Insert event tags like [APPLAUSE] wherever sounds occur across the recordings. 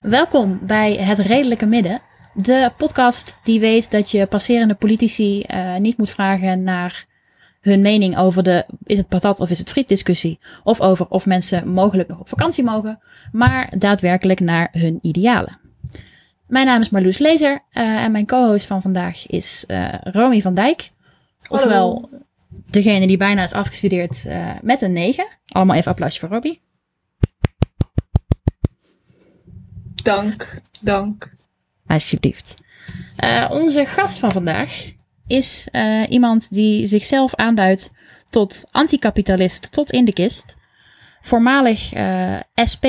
Welkom bij Het Redelijke Midden. De podcast die weet dat je passerende politici eh, niet moet vragen naar hun mening over de is het patat of is het friet discussie. Of over of mensen mogelijk nog op vakantie mogen. Maar daadwerkelijk naar hun idealen. Mijn naam is Marloes Lezer eh, en mijn co-host van vandaag is eh Romy van Dijk. Ofwel degene die bijna is afgestudeerd eh, met een 9. Allemaal even applausje voor Robbie. Dank, dank. Alsjeblieft. Onze gast van vandaag is eh, iemand die zichzelf aanduidt tot anticapitalist tot in de kist. Voormalig eh, SP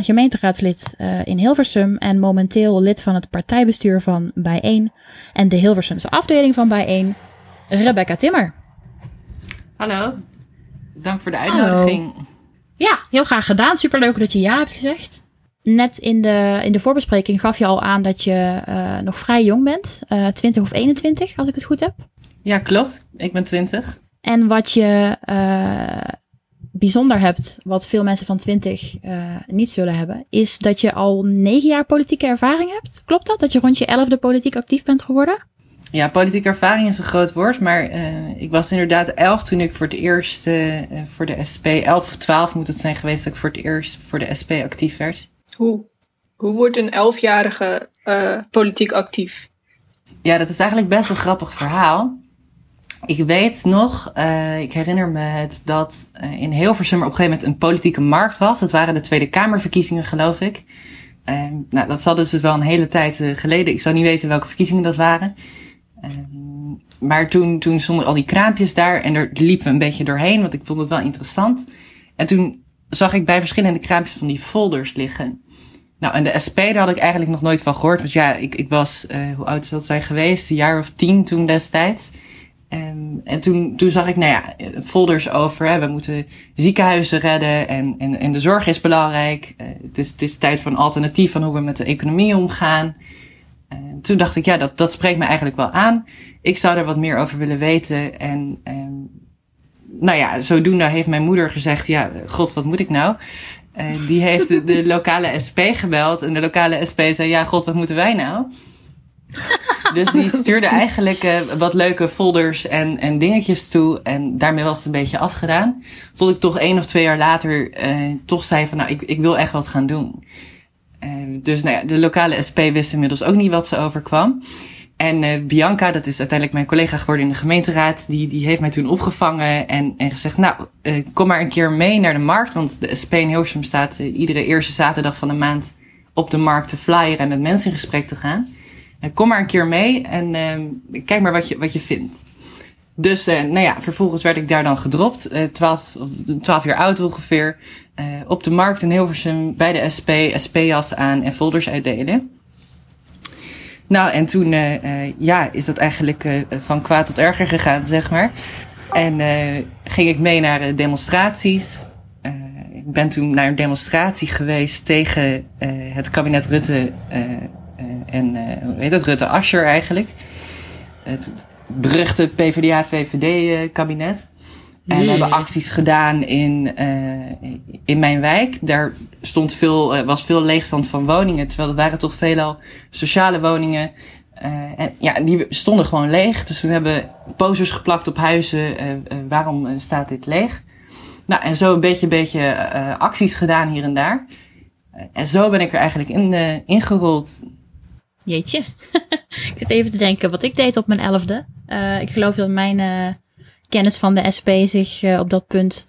gemeenteraadslid eh, in Hilversum en momenteel lid van het partijbestuur van Bijeen en de Hilversumse afdeling van Bijeen, Rebecca Timmer. Hallo, dank voor de uitnodiging. Ja, heel graag gedaan. Superleuk dat je ja hebt gezegd. Net in de, in de voorbespreking gaf je al aan dat je eh, nog vrij jong bent. eh 20 of 21, als ik het goed heb. Ja, klopt. Ik ben 20. En wat je eh, bijzonder hebt, wat veel mensen van 20 eh, niet zullen hebben, is dat je al negen jaar politieke ervaring hebt. Klopt dat? Dat je rond je elfde politiek actief bent geworden? Ja, politieke ervaring is een groot woord, maar ik was inderdaad 11 toen ik voor het eerst voor de SP, 11 of 12 moet het zijn geweest dat ik voor het eerst voor de SP actief werd. Hoe, hoe wordt een elfjarige eh, politiek actief? Ja, dat is eigenlijk best een grappig verhaal. Ik weet nog, eh, ik herinner me het, dat eh, in Hilversum er op een gegeven moment een politieke markt was. Dat waren de Tweede Kamerverkiezingen, geloof ik. Eh, nou, dat zal dus wel een hele tijd geleden. Ik zou niet weten welke verkiezingen dat waren. Eh, maar toen, toen stonden al die kraampjes daar en er liepen we een beetje doorheen, want ik vond het wel interessant. En toen zag ik bij verschillende kraampjes van die folders liggen. Nou, en de SP, daar had ik eigenlijk nog nooit van gehoord. Want ja, ik, ik was, eh, hoe oud zal het zijn geweest? Een jaar of tien toen destijds. En, en toen, toen zag ik, nou ja, folders over, hè, we moeten ziekenhuizen redden en, en, en de zorg is belangrijk. Eh, het, is, het is tijd voor een alternatief van hoe we met de economie omgaan. En toen dacht ik, ja, dat, dat spreekt me eigenlijk wel aan. Ik zou er wat meer over willen weten. En, en nou ja, zodoende heeft mijn moeder gezegd, ja, god, wat moet ik nou? En die heeft de, lokale SP gebeld. En de lokale SP zei, ja, god, wat moeten wij nou? Dus die stuurde eigenlijk eh, wat leuke folders en, en dingetjes toe. En daarmee was het een beetje afgedaan. Tot ik toch één of twee jaar later eh, toch zei van, nou, ik, ik wil echt wat gaan doen. Eh, dus nou ja, de lokale SP wist inmiddels ook niet wat ze overkwam. En eh, Bianca, dat is uiteindelijk mijn collega geworden in de gemeenteraad, die, die heeft mij toen opgevangen en, en gezegd, nou, eh, kom maar een keer mee naar de markt. Want de SP in Hilversum staat eh, iedere eerste zaterdag van de maand op de markt te flyeren en met mensen in gesprek te gaan. Kom maar een keer mee en kijk maar wat je, wat je vindt. Dus nou ja, vervolgens werd ik daar dan gedropt. twaalf, twaalf jaar oud ongeveer. op de markt in Hilversum bij de SP, SP-jas aan en folders uitdelen. Nou, en toen eh, eh, ja, is dat eigenlijk eh, van kwaad tot erger gegaan, zeg maar. En ging ik mee naar demonstraties. Ik ben toen naar een demonstratie geweest tegen het kabinet Rutte en hoe heet dat? Rutte Ascher eigenlijk. Het beruchte PvdA-VVD-kabinet. En we hebben acties gedaan in, eh, in mijn wijk. Daar stond veel, eh, was veel leegstand van woningen. Terwijl het waren toch veelal sociale woningen. Eh, en ja, die stonden gewoon leeg. Dus we hebben posters geplakt op huizen. waarom staat dit leeg? Nou, en zo een beetje, beetje eh, acties gedaan hier en daar. En zo ben ik er eigenlijk in, eh, ingerold. Jeetje. [LAUGHS] ik zit even te denken wat ik deed op mijn elfde. Eh, ik geloof dat mijn eh, kennis van de SP zich eh, op dat punt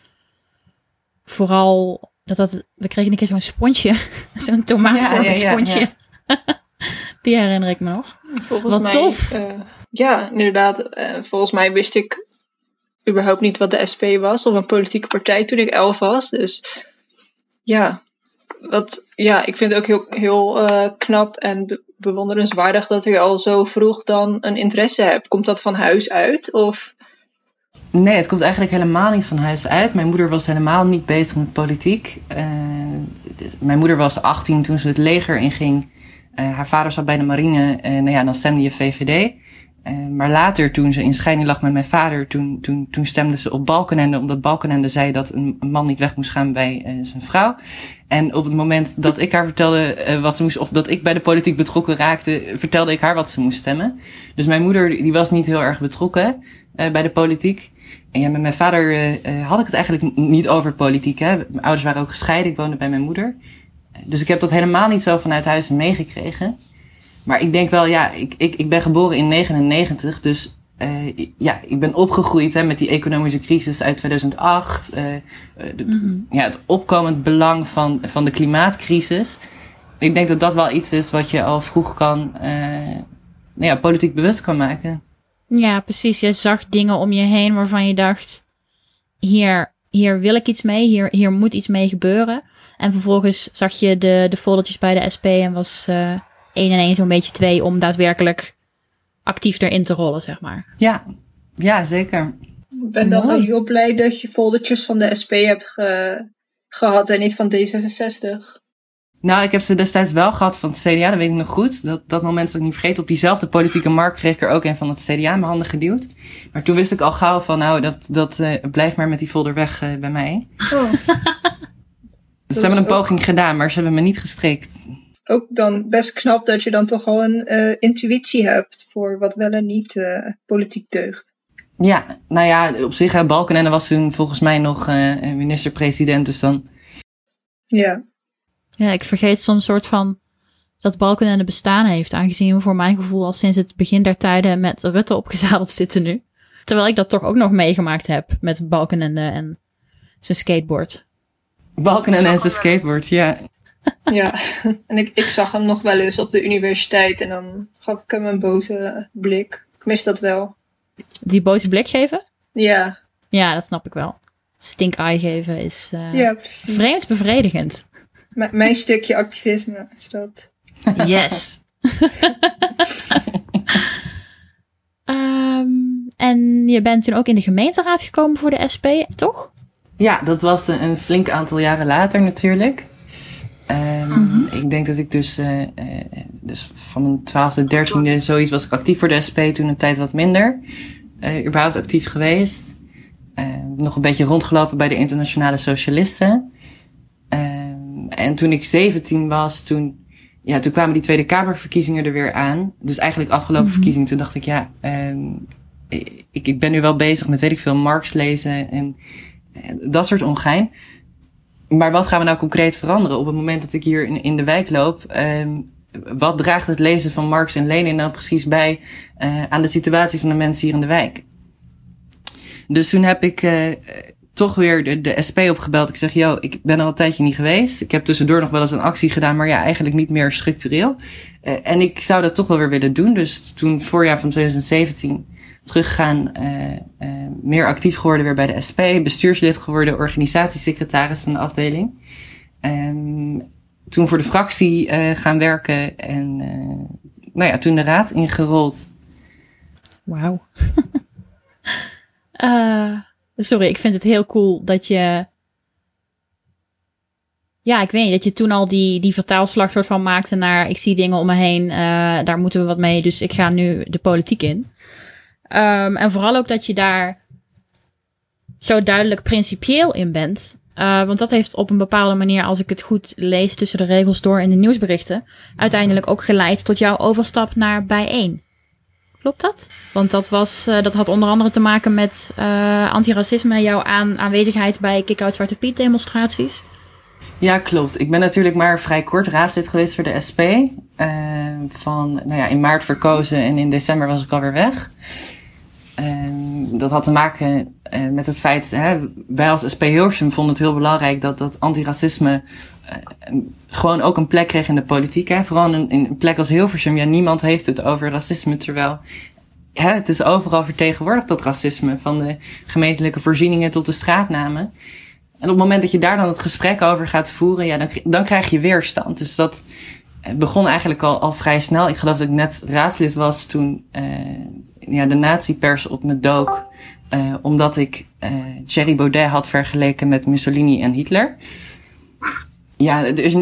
vooral... Dat dat, we kregen een keer zo'n sponsje. [LAUGHS] zo'n tomaatvormig Ja, ja, ja, sponsje. [LAUGHS] Die herinner ik me nog. Volgens Wat mij, tof. eh, ja, inderdaad. eh, volgens mij wist ik überhaupt niet wat de SP was of een politieke partij toen ik elf was. Dus ja, wat, ja ik vind het ook heel, heel knap en be- bewonderenswaardig dat ik al zo vroeg dan een interesse heb. Komt dat van huis uit? Of Nee, het komt eigenlijk helemaal niet van huis uit. Mijn moeder was helemaal niet bezig met politiek. Uh, dus mijn moeder was 18 toen ze het leger inging. Uh, haar vader zat bij de marine en nou ja, dan stemde je VVD. Maar later, toen ze in scheiding lag met mijn vader, toen, toen, toen stemde ze op Balkenende, omdat Balkenende zei dat een, man niet weg moest gaan bij zijn vrouw. En op het moment dat ik haar vertelde wat ze moest, of dat ik bij de politiek betrokken raakte, vertelde ik haar wat ze moest stemmen. Dus mijn moeder, die was niet heel erg betrokken bij de politiek. En ja, met mijn vader had ik het eigenlijk niet over politiek. Hè. Mijn ouders waren ook gescheiden, ik woonde bij mijn moeder. Dus ik heb dat helemaal niet zo vanuit huis meegekregen. Maar ik denk wel, ja, ik, ik, ik ben geboren in 99, dus uh, ja, ik ben opgegroeid hè, met die economische crisis uit 2008. Uh, de, mm -hmm. ja, het opkomend belang van, van de klimaatcrisis. Ik denk dat dat wel iets is wat je al vroeg kan, uh, ja, politiek bewust kan maken. Ja, precies. Je zag dingen om je heen waarvan je dacht, hier, hier wil ik iets mee, hier, hier moet iets mee gebeuren. En vervolgens zag je de, de foldertjes bij de SP en was uh, 1 en 1 zo'n beetje 2 om daadwerkelijk actief erin te rollen, zeg maar. Ja, ja zeker. Ik ben dan wel heel blij dat je foldertjes van de SP hebt ge gehad en niet van D66. Nou, ik heb ze destijds wel gehad van het CDA, dat weet ik nog goed. Dat, dat moment zal ik niet vergeten. Op diezelfde politieke markt kreeg ik er ook een van het CDA in mijn handen geduwd. Maar toen wist ik al gauw van, nou, dat, dat uh, blijf maar met die folder weg uh, bij mij. Oh. [LAUGHS] dus ze hebben een poging ook... gedaan, maar ze hebben me niet gestrikt. Ook dan best knap dat je dan toch al een uh, intuïtie hebt voor wat wel en niet politiek deugt. Ja, nou ja, op zich, Balkenende was toen volgens mij nog minister-president, dus dan... Ja. Ja, ik vergeet soms soort van dat Balkenende bestaan heeft. Aangezien we voor mijn gevoel al sinds het begin der tijden met Rutte opgezadeld [LAUGHS] zitten nu. Terwijl ik dat toch ook nog meegemaakt heb met Balkenende en zijn skateboard. Balkenende en zijn skateboard, ja. Ja, en ik, ik zag hem nog wel eens op de universiteit en dan gaf ik hem een boze blik. Ik mis dat wel. Die boze blik geven? Ja. Ja, dat snap ik wel. Stink eye geven is uh, ja, precies. vreemd bevredigend. M mijn stukje activisme is dat. Yes. um, [LAUGHS] en je bent toen ook in de gemeenteraad gekomen voor de SP, toch? Ja, dat was een, een flink aantal jaren later natuurlijk. Um, mm-hmm. Ik denk dat ik dus, uh, uh, dus van mijn twaalfde, dertiende, zoiets was ik actief voor de SP. Toen een tijd wat minder. Uh, überhaupt actief geweest. nog een beetje rondgelopen bij de internationale socialisten. En toen ik 17 was, toen, ja, toen kwamen die Tweede Kamerverkiezingen er weer aan. Dus eigenlijk afgelopen mm-hmm. verkiezingen, toen dacht ik, ja, um, ik, ik ben nu wel bezig met, weet ik veel, Marx lezen en, en dat soort ongein. Maar wat gaan we nou concreet veranderen op het moment dat ik hier in, in de wijk loop? Um, wat draagt het lezen van Marx en Lenin nou precies bij uh, aan de situatie van de mensen hier in de wijk? Dus toen heb ik uh, toch weer de, de SP opgebeld. Ik zeg, yo, ik ben al een tijdje niet geweest. Ik heb tussendoor nog wel eens een actie gedaan, maar ja, eigenlijk niet meer structureel. Uh, en ik zou dat toch wel weer willen doen. Dus toen voorjaar van 2017 teruggaan, uh, uh, meer actief geworden weer bij de SP, bestuurslid geworden, organisatiesecretaris van de afdeling. Um, toen voor de fractie gaan werken en nou ja, toen de raad ingerold. Wauw. [LAUGHS] Sorry, ik vind het heel cool dat je. Ja, ik weet niet, dat je toen al die, die vertaalslag soort van maakte naar. Ik zie dingen om me heen, uh, daar moeten we wat mee, dus ik ga nu de politiek in. Um, en vooral ook dat je daar zo duidelijk principieel in bent. Uh, want dat heeft op een bepaalde manier, als ik het goed lees tussen de regels door in de nieuwsberichten, uiteindelijk ook geleid tot jouw overstap naar bijeen. Klopt dat? Want dat, was, uh, dat had onder andere te maken met uh, antiracisme, jouw aan, aanwezigheid bij Kick-Out Zwarte Piet demonstraties. Ja, klopt. Ik ben natuurlijk maar vrij kort raadslid geweest voor de SP. Uh, van, nou ja, in maart verkozen en in december was ik alweer weg. dat had te maken met het feit, hè, wij als SP Hilversum vonden het heel belangrijk dat dat antiracisme gewoon ook een plek kreeg in de politiek. Hè? Vooral in, in een plek als Hilversum. Ja, niemand heeft het over racisme. Terwijl hè, het is overal vertegenwoordigd, dat racisme. Van de gemeentelijke voorzieningen tot de straatnamen. En op het moment dat je daar dan het gesprek over gaat voeren, ja, dan, dan krijg je weerstand. Dus dat begon eigenlijk al, al vrij snel. Ik geloof dat ik net raadslid was toen uh, ja, de nazi-pers op me dook. eh, omdat ik eh Thierry Baudet had vergeleken met Mussolini en Hitler. Ja, er is,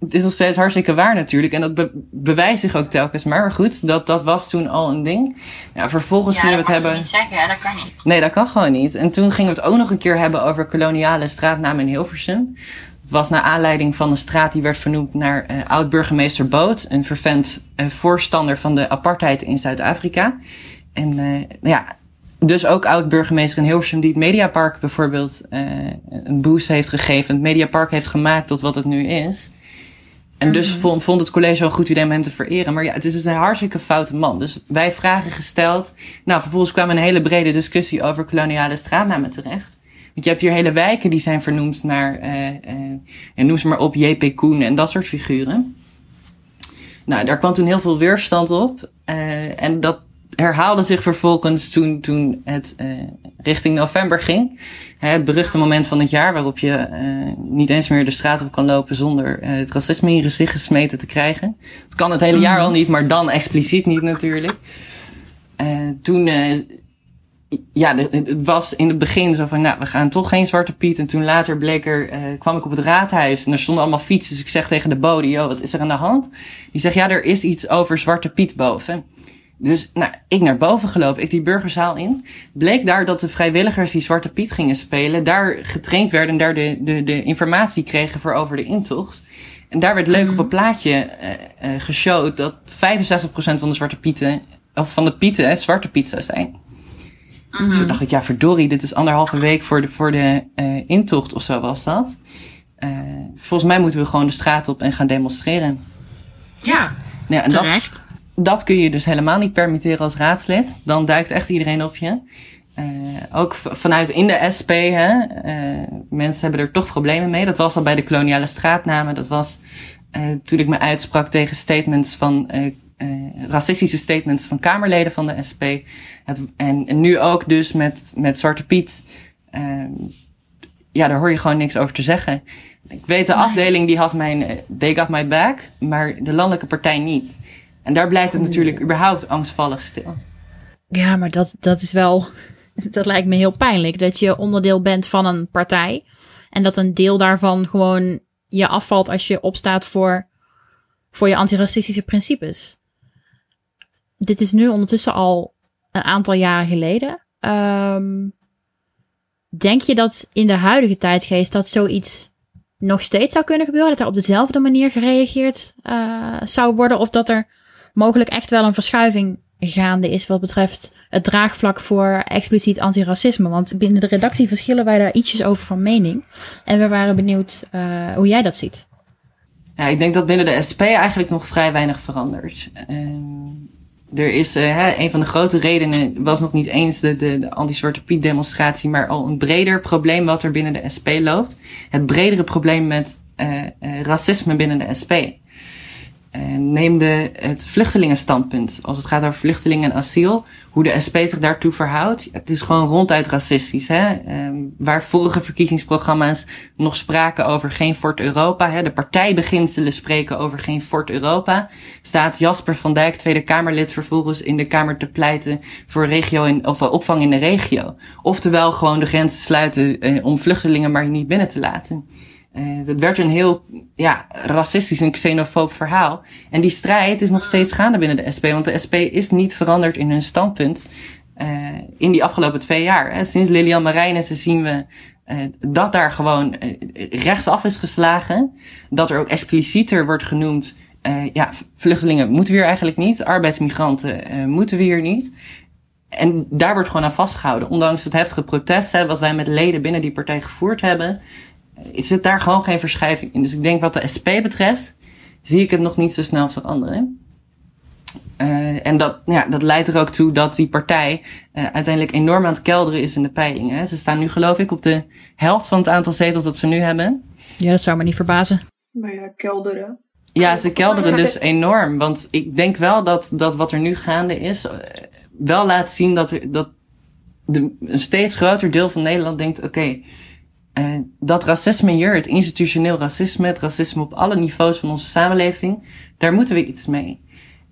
het is nog steeds hartstikke waar natuurlijk. En dat be- bewijst zich ook telkens. Maar goed, dat, dat was toen al een ding. Ja, vervolgens gingen we het hebben... niet zeggen, hè? dat kan niet. Nee, dat kan gewoon niet. En toen gingen we het ook nog een keer hebben over koloniale straatnamen in Hilversum. Het was naar aanleiding van een straat die werd vernoemd naar eh, oud-burgemeester Boot. Een vervent eh, voorstander van de apartheid in Zuid-Afrika. En eh, nou ja, dus ook oud-burgemeester in Hilversum die het Mediapark bijvoorbeeld eh, een boost heeft gegeven. Het Mediapark heeft gemaakt tot wat het nu is. En dus vond, vond het college wel een goed idee om hem te vereren. Maar ja, het is dus een hartstikke foute man. Dus wij vragen gesteld. Nou, vervolgens kwam een hele brede discussie over koloniale straatnamen terecht. Want je hebt hier hele wijken die zijn vernoemd naar, eh eh en noem ze maar op, J.P. Koen en dat soort figuren. Nou, daar kwam toen heel veel weerstand op. Eh, en dat herhaalde zich vervolgens toen, toen het eh, richting november ging. Het beruchte moment van het jaar waarop je eh, niet eens meer de straat op kan lopen zonder eh, het racisme in je gezicht gesmeten te krijgen. Het kan het hele jaar al niet, maar dan expliciet niet natuurlijk. Toen, ja, het was in het begin zo van, nou, we gaan toch geen Zwarte Piet. En toen later bleek er, kwam ik op het raadhuis en er stonden allemaal fietsen. Dus ik zeg tegen de bode, joh, wat is er aan de hand? Die zegt, ja, er is iets over Zwarte Piet boven. Dus, nou, ik naar boven gelopen, ik die burgerzaal in. Bleek daar dat de vrijwilligers die Zwarte Piet gingen spelen, daar getraind werden en daar de, de, de informatie kregen voor over de intocht. En daar werd leuk op een plaatje eh eh geshowd dat 65% van de Zwarte Pieten, of van de Pieten, hè, Zwarte Piet zou zijn. Dus toen dacht ik, ja, verdorie, dit is anderhalve week voor de, voor de eh intocht of zo was dat. Eh volgens mij moeten we gewoon de straat op en gaan demonstreren. Ja, ja, en dat, terecht. Dat kun je dus helemaal niet permitteren als raadslid. Dan duikt echt iedereen op je. Eh, ook vanuit in de SP, hè. eh, mensen hebben er toch problemen mee. Dat was al bij de koloniale straatnamen. Dat was eh, toen ik me uitsprak tegen statements van, racistische statements van Kamerleden van de SP. Het, en, en nu ook dus met, met Zwarte Piet. Ja, daar hoor je gewoon niks over te zeggen. Ik weet, de afdeling die had mijn, they got my back, maar de landelijke partij niet. En daar blijft het natuurlijk überhaupt angstvallig stil. Ja, maar dat, dat is wel. [LAUGHS] Dat lijkt me heel pijnlijk. Dat je onderdeel bent van een partij. En dat een deel daarvan gewoon je afvalt als je opstaat voor, voor je antiracistische principes. Dit is nu ondertussen al een aantal jaren geleden. Ehm, denk je dat in de huidige tijdgeest dat zoiets nog steeds zou kunnen gebeuren? Dat er op dezelfde manier gereageerd eh, zou worden? Of dat er mogelijk echt wel een verschuiving gaande is wat betreft het draagvlak voor expliciet antiracisme. Want binnen de redactie verschillen wij daar ietsjes over van mening. En we waren benieuwd eh, hoe jij dat ziet. Ja, ik denk dat binnen de SP eigenlijk nog vrij weinig verandert. Ehm, er is eh, hè, een van de grote redenen was nog niet eens de, de, anti-Zwarte Piet demonstratie, maar al een breder probleem wat er binnen de SP loopt. Het bredere probleem met eh, racisme binnen de SP. Eh, neem de, het vluchtelingenstandpunt. Als het gaat over vluchtelingen en asiel, hoe de SP zich daartoe verhoudt. Het is gewoon ronduit racistisch. Hè? Ehm, waar vorige verkiezingsprogramma's nog spraken over geen Fort Europa. Hè? De partijbeginselen spreken over geen Fort Europa. Staat Jasper van Dijk, Tweede Kamerlid, vervolgens in de Kamer te pleiten voor regio in, of eh, opvang in de regio. Oftewel gewoon de grenzen sluiten eh, om vluchtelingen maar niet binnen te laten. Uh, dat werd een heel ja, racistisch en xenofoob verhaal. En die strijd is nog steeds gaande binnen de SP. Want de SP is niet veranderd in hun standpunt uh, in die afgelopen twee jaar. Hè. Sinds Lilian Marijnissen zien we dat daar gewoon rechtsaf is geslagen. Dat er ook explicieter wordt genoemd... ja, vluchtelingen moeten we hier eigenlijk niet. Arbeidsmigranten moeten we hier niet. En daar wordt gewoon aan vastgehouden. Ondanks het heftige protest hè, wat wij met leden binnen die partij gevoerd hebben is het daar gewoon geen verschuiving in. Dus ik denk wat de SP betreft, zie ik het nog niet zo snel veranderen. Uh, en dat, ja, dat leidt er ook toe dat die partij uh, uiteindelijk enorm aan het kelderen is in de peilingen. Hè. Ze staan nu geloof ik op de helft van het aantal zetels dat ze nu hebben. Ja, dat zou me niet verbazen. Maar ja, kelderen. Ja, ze kelderen dus enorm. Want ik denk wel dat, dat wat er nu gaande is, uh, wel laat zien dat, er, dat de, een steeds groter deel van Nederland denkt, oké, okay, uh, dat racisme hier, het institutioneel racisme, het racisme op alle niveaus van onze samenleving, daar moeten we iets mee.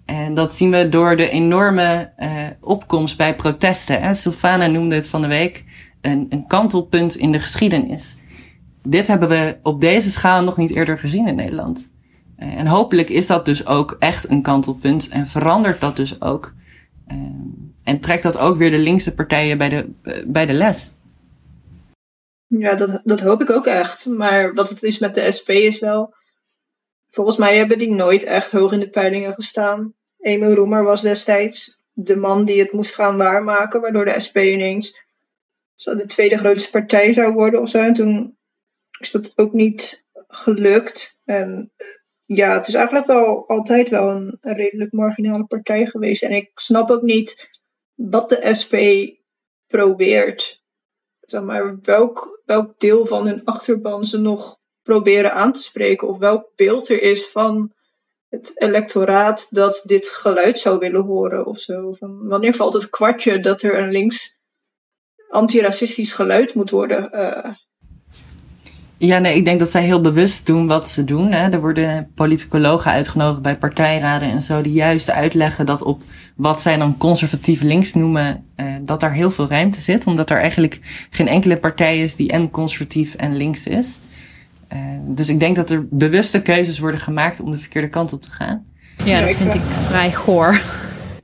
En dat zien we door de enorme uh, opkomst bij protesten. Sylvana noemde het van de week een, een kantelpunt in de geschiedenis. Dit hebben we op deze schaal nog niet eerder gezien in Nederland. Uh, en hopelijk is dat dus ook echt een kantelpunt en verandert dat dus ook. Uh, en trekt dat ook weer de linkse partijen bij de, bij de les. Ja, dat, dat hoop ik ook echt. Maar wat het is met de SP is wel. Volgens mij hebben die nooit echt hoog in de peilingen gestaan. Emil Roemer was destijds de man die het moest gaan waarmaken, waardoor de SP ineens de tweede grootste partij zou worden of zo. En toen is dat ook niet gelukt. En ja, het is eigenlijk wel altijd wel een redelijk marginale partij geweest. En ik snap ook niet wat de SP probeert. Zeg maar, welk, welk deel van hun achterban ze nog proberen aan te spreken. Of welk beeld er is van het electoraat dat dit geluid zou willen horen of zo. Van wanneer valt het kwartje dat er een links antiracistisch geluid moet worden? Uh... Ja, nee, ik denk dat zij heel bewust doen wat ze doen. Hè. Er worden politicologen uitgenodigd bij partijraden en zo, die juist uitleggen dat op wat zij dan conservatief links noemen, uh, dat daar heel veel ruimte zit. Omdat er eigenlijk geen enkele partij is die en conservatief en links is. Uh, dus ik denk dat er bewuste keuzes worden gemaakt om de verkeerde kant op te gaan. Ja, dat vind ik vrij goor.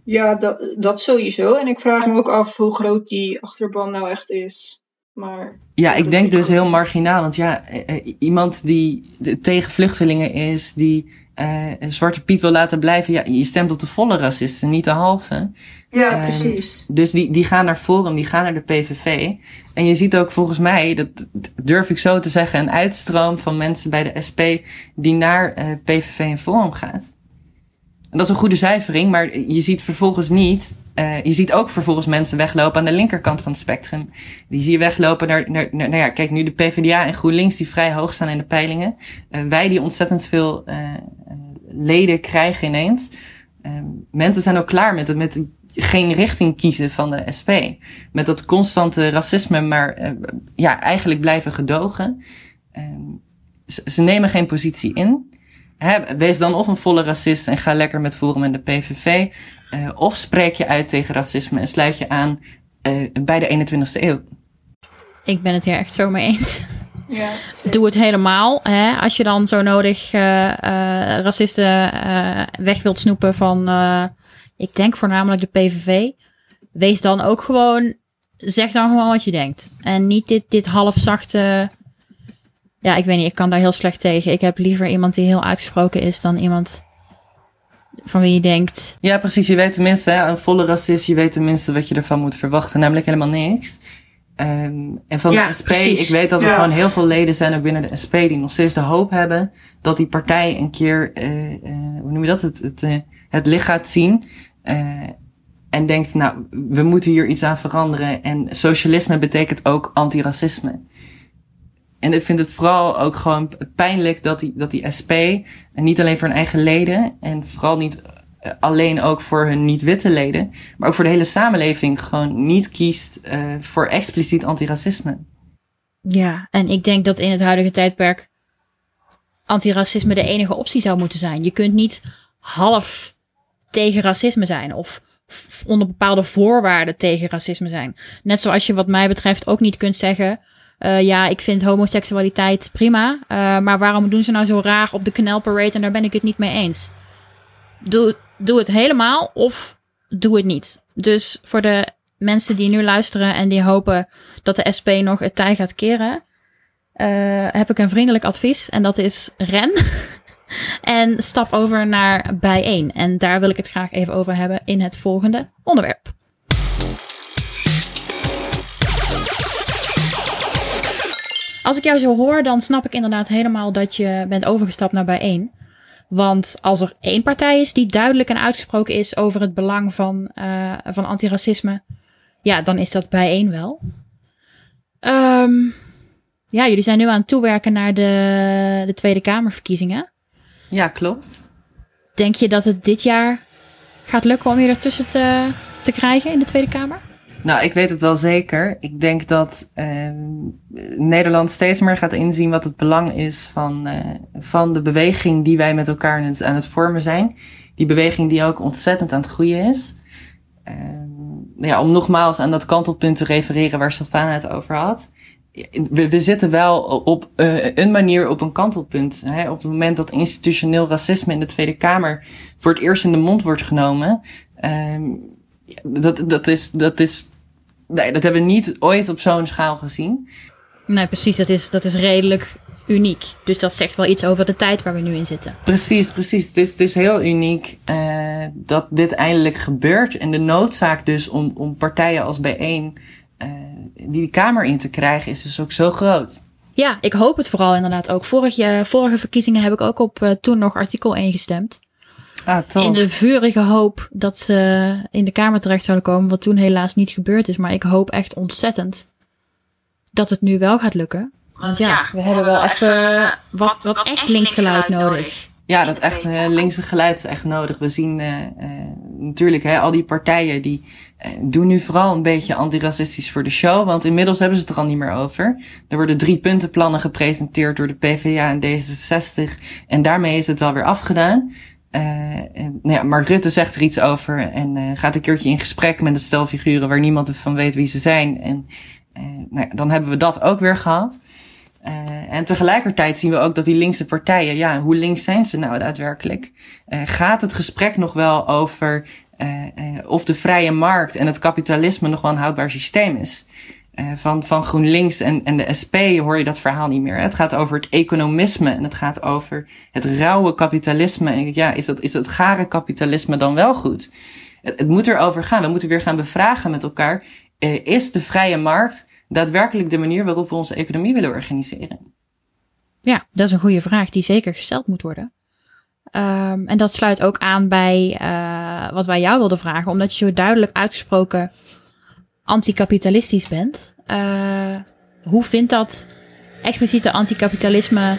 Ja, dat, dat sowieso. En ik vraag me ook af hoe groot die achterban nou echt is. Maar, ja, ik denk dus heel marginaal. Want ja, iemand die tegen vluchtelingen is, die uh, Zwarte Piet wil laten blijven, ja, je stemt op de volle racisten, niet de halve. Ja, uh, precies. Dus die, die gaan naar Forum, die gaan naar de PVV. En je ziet ook volgens mij, dat durf ik zo te zeggen, een uitstroom van mensen bij de SP die naar uh, PVV en Forum gaat. En dat is een goede cijfering, maar je ziet vervolgens niet, uh, je ziet ook vervolgens mensen weglopen aan de linkerkant van het spectrum. Die zie je weglopen naar, naar, naar nou ja, kijk nu de PvdA en GroenLinks die vrij hoog staan in de peilingen. Uh, wij die ontzettend veel uh, leden krijgen ineens. mensen zijn ook klaar met het, met geen richting kiezen van de SP. Met dat constante racisme, maar ja, eigenlijk blijven gedogen. Ze nemen geen positie in. Wees dan of een volle racist en ga lekker met Forum en de PVV. Uh, of spreek je uit tegen racisme en sluit je aan uh, bij de 21ste eeuw. Ik ben het hier echt zo mee eens. Ja, Doe het helemaal. Hè? Als je dan zo nodig uh, racisten weg wilt snoepen van, ik denk voornamelijk de PVV. Wees dan ook gewoon, zeg dan gewoon wat je denkt. En niet dit, dit halfzachte ja, ik weet niet, ik kan daar heel slecht tegen. Ik heb liever iemand die heel uitgesproken is dan iemand van wie je denkt. Ja, precies. Je weet tenminste, hè, een volle racist, je weet tenminste wat je ervan moet verwachten, namelijk helemaal niks. Um, en van ja, de SP, precies. ik weet dat er ja. gewoon heel veel leden zijn ook binnen de SP die nog steeds de hoop hebben dat die partij een keer, uh, uh, hoe noem je dat, het, het, uh, het licht gaat zien. en denkt, nou, we moeten hier iets aan veranderen. En socialisme betekent ook antiracisme. En ik vind het vooral ook gewoon pijnlijk dat die, dat die SP, en niet alleen voor hun eigen leden, en vooral niet uh, alleen ook voor hun niet-witte leden, maar ook voor de hele samenleving gewoon niet kiest uh, voor expliciet antiracisme. Ja, en ik denk dat in het huidige tijdperk antiracisme de enige optie zou moeten zijn. Je kunt niet half tegen racisme zijn of onder bepaalde voorwaarden tegen racisme zijn. Net zoals je wat mij betreft ook niet kunt zeggen uh, ja, ik vind homoseksualiteit prima. Uh, maar waarom doen ze nou zo raar op de Canal Parade en daar ben ik het niet mee eens? Doe, doe het helemaal of doe het niet. Dus voor de mensen die nu luisteren en die hopen dat de SP nog het tij gaat keren, uh, heb ik een vriendelijk advies en dat is ren. [LAUGHS] en stap over naar bijeen. En daar wil ik het graag even over hebben in het volgende onderwerp. Als ik jou zo hoor, dan snap ik inderdaad helemaal dat je bent overgestapt naar bijeen. Want als er één partij is die duidelijk en uitgesproken is over het belang van, uh, van antiracisme, ja, dan is dat bijeen wel. Um, ja, jullie zijn nu aan het toewerken naar de, de Tweede Kamerverkiezingen. Ja, klopt. Denk je dat het dit jaar gaat lukken om je ertussen te, te krijgen in de Tweede Kamer? Nou, ik weet het wel zeker. Ik denk dat uh, Nederland steeds meer gaat inzien wat het belang is van, uh, van de beweging die wij met elkaar aan het vormen zijn. die beweging die ook ontzettend aan het groeien is. Uh, ja, om nogmaals aan dat kantelpunt te refereren waar Sylvana het over had. We, zitten wel op uh, een manier op een kantelpunt. Hè? Op het moment dat institutioneel racisme in de Tweede Kamer voor het eerst in de mond wordt genomen. Uh, dat, dat, is, dat is. Nee, dat hebben we niet ooit op zo'n schaal gezien. Nee, precies. Dat is, dat is redelijk uniek. Dus dat zegt wel iets over de tijd waar we nu in zitten. Precies, precies. Het is, het is heel uniek uh, dat dit eindelijk gebeurt. En de noodzaak dus om, om partijen als bijeen uh, die de Kamer in te krijgen is dus ook zo groot. Ja, ik hoop het vooral inderdaad ook. Vorig jaar, vorige verkiezingen heb ik ook op uh, toen nog artikel 1 gestemd. Ah. In de vurige hoop dat ze in de Kamer terecht zouden komen, wat toen helaas niet gebeurd is. Maar ik hoop echt ontzettend dat het nu wel gaat lukken. Want ja, we hebben wel even wat, wat echt linksgeluid nodig. Ja, dat echt uh, linkse geluid is echt nodig. We zien uh, uh, natuurlijk hè, al die partijen die doen nu vooral een beetje antiracistisch voor de show. Want inmiddels hebben ze het er al niet meer over. Er worden drie puntenplannen gepresenteerd door de PvdA en D66. En daarmee is het wel weer afgedaan. En, nou ja, Mark Rutte zegt er iets over en gaat een keertje in gesprek met de stelfiguren waar niemand van weet wie ze zijn. En nou ja, dan hebben we dat ook weer gehad. En tegelijkertijd zien we ook dat die linkse partijen, ja, hoe links zijn ze nou daadwerkelijk? Gaat het gesprek nog wel over of de vrije markt en het kapitalisme nog wel een houdbaar systeem is? Van, van GroenLinks en, en de SP hoor je dat verhaal niet meer. Het gaat over het economisme en het gaat over het rauwe kapitalisme. En ja, is dat, is dat gare kapitalisme dan wel goed? Het, het moet erover gaan. We moeten weer gaan bevragen met elkaar. is de vrije markt daadwerkelijk de manier waarop we onze economie willen organiseren? Ja, dat is een goede vraag die zeker gesteld moet worden. Um, en dat sluit ook aan bij uh, wat wij jou wilden vragen, omdat je zo duidelijk uitgesproken anticapitalistisch bent. Uh, hoe vindt dat expliciete anticapitalisme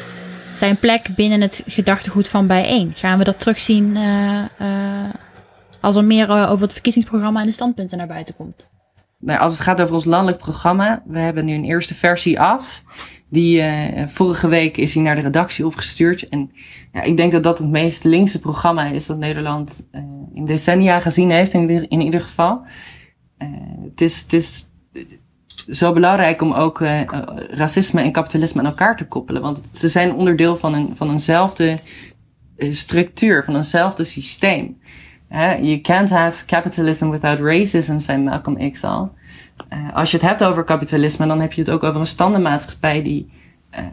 zijn plek binnen het gedachtegoed van bijeen? Gaan we dat terugzien uh, als er meer over het verkiezingsprogramma en de standpunten naar buiten komt? nou, als het gaat over ons landelijk programma, we hebben nu een eerste versie af. Die vorige week is hij naar de redactie opgestuurd. En ja, ik denk dat dat het meest linkse programma is dat Nederland in decennia gezien heeft, in ieder geval. Uh, het, is, het is zo belangrijk om ook racisme en kapitalisme aan elkaar te koppelen. Want ze zijn onderdeel van, een, van eenzelfde structuur, van eenzelfde systeem. You can't have capitalism without racism, zei Malcolm X al. Als je het hebt over kapitalisme, dan heb je het ook over een standenmaatschappij die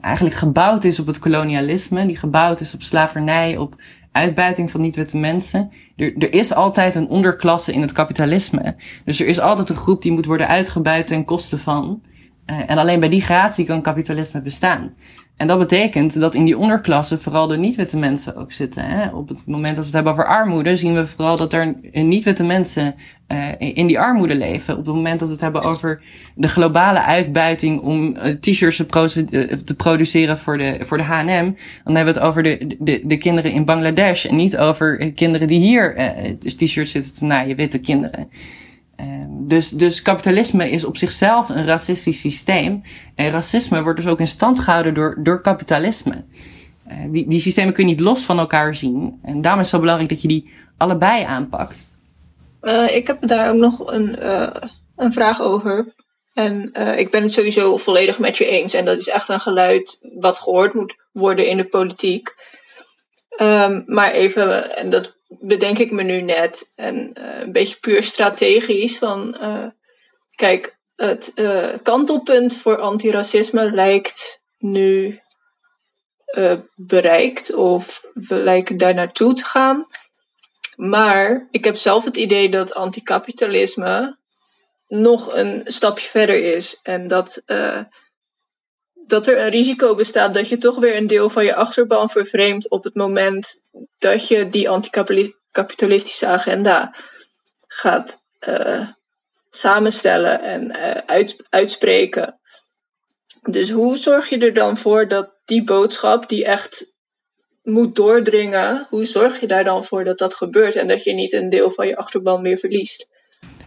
eigenlijk gebouwd is op het kolonialisme, die gebouwd is op slavernij, op uitbuiting van niet-witte mensen. Er, er is altijd een onderklasse in het kapitalisme. Dus er is altijd een groep die moet worden uitgebuit ten koste van. Uh, en alleen bij die gratie kan kapitalisme bestaan. En dat betekent dat in die onderklasse vooral de niet-witte mensen ook zitten. Hè? Op het moment dat we het hebben over armoede, zien we vooral dat er niet-witte mensen uh, in die armoede leven. Op het moment dat we het hebben over de globale uitbuiting om uh, t-shirts te, pro te, produceren voor de, voor de H&M, dan hebben we het over de, de, de kinderen in Bangladesh en niet over kinderen die hier t-shirts zitten te naaien, witte kinderen. Um, dus, dus kapitalisme is op zichzelf een racistisch systeem. En racisme wordt dus ook in stand gehouden door, door kapitalisme. Uh, die, die systemen kun je niet los van elkaar zien. En daarom is het zo belangrijk dat je die allebei aanpakt. Uh, ik heb daar ook nog een, uh, een vraag over. En ik ben het sowieso volledig met je eens. En dat is echt een geluid wat gehoord moet worden in de politiek. Um, maar even, en dat bedenk ik me nu net. En uh, een beetje puur strategisch. Van, uh, kijk, het uh, kantelpunt voor antiracisme lijkt nu bereikt. Of we lijken daar naartoe te gaan. Maar ik heb zelf het idee dat anticapitalisme nog een stapje verder is. En dat dat er een risico bestaat dat je toch weer een deel van je achterban vervreemdt op het moment dat je die anticapitalistische agenda gaat uh, samenstellen en uit, uitspreken. Dus hoe zorg je er dan voor dat die boodschap die echt moet doordringen, hoe zorg je daar dan voor dat dat gebeurt en dat je niet een deel van je achterban weer verliest?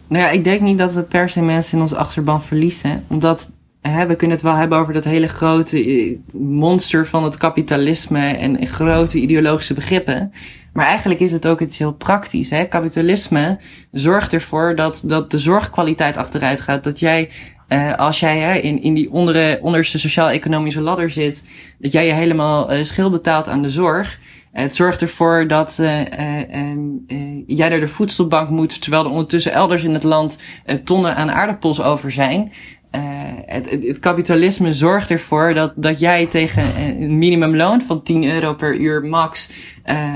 Nou ja, ik denk niet dat we per se mensen in onze achterban verliezen, omdat we kunnen het wel hebben over dat hele grote eh, monster van het kapitalisme en grote ideologische begrippen. Maar eigenlijk is het ook iets heel praktisch. Hè? Kapitalisme zorgt ervoor dat, dat de zorgkwaliteit achteruit gaat. Dat jij, uh, als jij hè, in, in die ondere, onderste sociaal-economische ladder zit, dat jij je helemaal uh, schil betaalt aan de zorg. Het zorgt ervoor dat uh, jij naar de voedselbank moet, terwijl er ondertussen elders in het land tonnen aan aardappels over zijn. Uh, het, het, het, kapitalisme zorgt ervoor dat, dat jij tegen een minimumloon van 10 euro per uur max uh,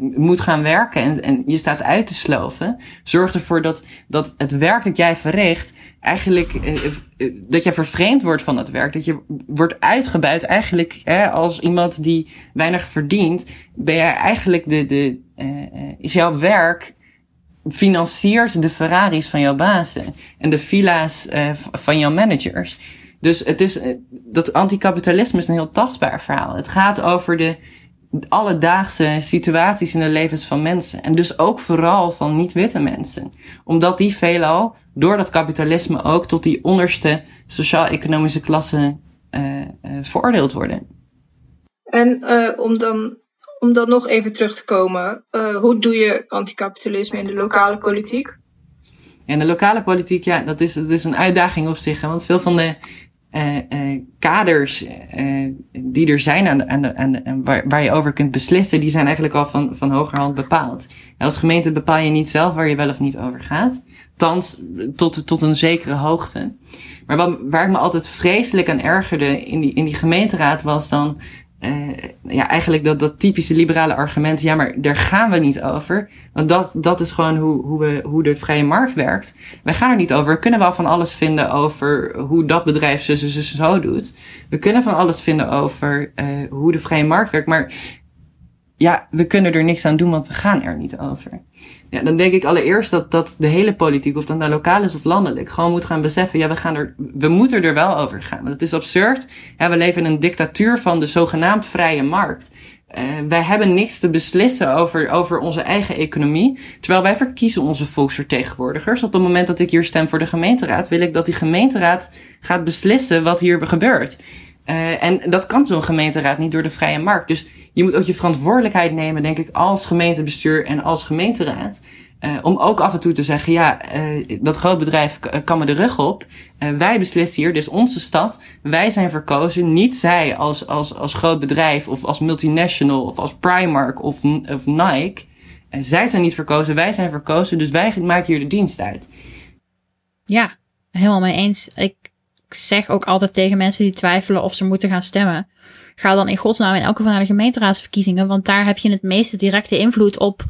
moet gaan werken en, en je staat uit te sloven. Zorgt ervoor dat, dat het werk dat jij verricht, eigenlijk uh, dat je vervreemd wordt van het werk. Dat je wordt uitgebuit. Eigenlijk hè, als iemand die weinig verdient, ben jij eigenlijk de, de, is jouw werk financiert de Ferraris van jouw bazen en de villa's uh, van jouw managers. Dus het is, dat anticapitalisme is een heel tastbaar verhaal. Het gaat over de alledaagse situaties in de levens van mensen. En dus ook vooral van niet-witte mensen. Omdat die veelal door dat kapitalisme ook tot die onderste sociaal-economische klasse uh, uh, veroordeeld worden. En uh, om dan om dan nog even terug te komen, uh, hoe doe je anticapitalisme in de lokale politiek? In de lokale politiek, ja, dat is, dat is een uitdaging op zich. Want veel van de uh, uh, kaders die er zijn aan de, aan waar, waar je over kunt beslissen, die zijn eigenlijk al van, van hogerhand bepaald. als gemeente bepaal je niet zelf waar je wel of niet over gaat. Thans, tot, tot een zekere hoogte. Maar wat, waar ik me altijd vreselijk aan ergerde in die, in die gemeenteraad was dan uh, ja, eigenlijk dat, dat typische liberale argument, ja, maar daar gaan we niet over. Want dat, dat is gewoon hoe, hoe, we, hoe de vrije markt werkt. Wij gaan er niet over. We kunnen wel van alles vinden over hoe dat bedrijf zo, zo, zo, zo doet. We kunnen van alles vinden over uh, hoe de vrije markt werkt. Maar ja, we kunnen er niks aan doen, want we gaan er niet over. Ja, dan denk ik allereerst dat, dat de hele politiek, of dat nou lokaal is of landelijk, gewoon moet gaan beseffen, ja, we gaan er, we moeten er wel over gaan. Want het is absurd. Ja, we leven in een dictatuur van de zogenaamd vrije markt. Uh, wij hebben niks te beslissen over, over onze eigen economie. Terwijl wij verkiezen onze volksvertegenwoordigers. Op het moment dat ik hier stem voor de gemeenteraad, wil ik dat die gemeenteraad gaat beslissen wat hier gebeurt. Uh, en dat kan zo'n gemeenteraad niet door de vrije markt. Dus je moet ook je verantwoordelijkheid nemen, denk ik, als gemeentebestuur en als gemeenteraad. Uh, om ook af en toe te zeggen, ja, uh, dat groot bedrijf kan me de rug op. Uh, wij beslissen hier, dus onze stad. Wij zijn verkozen, niet zij als, als, als groot bedrijf of als multinational of als Primark of, of Nike. zij zijn niet verkozen, wij zijn verkozen, dus wij maken hier de dienst uit. Ja, helemaal mee eens. Ik zeg ook altijd tegen mensen die twijfelen of ze moeten gaan stemmen. Ga dan in godsnaam in elke geval naar de gemeenteraadsverkiezingen, want daar heb je het meeste directe invloed op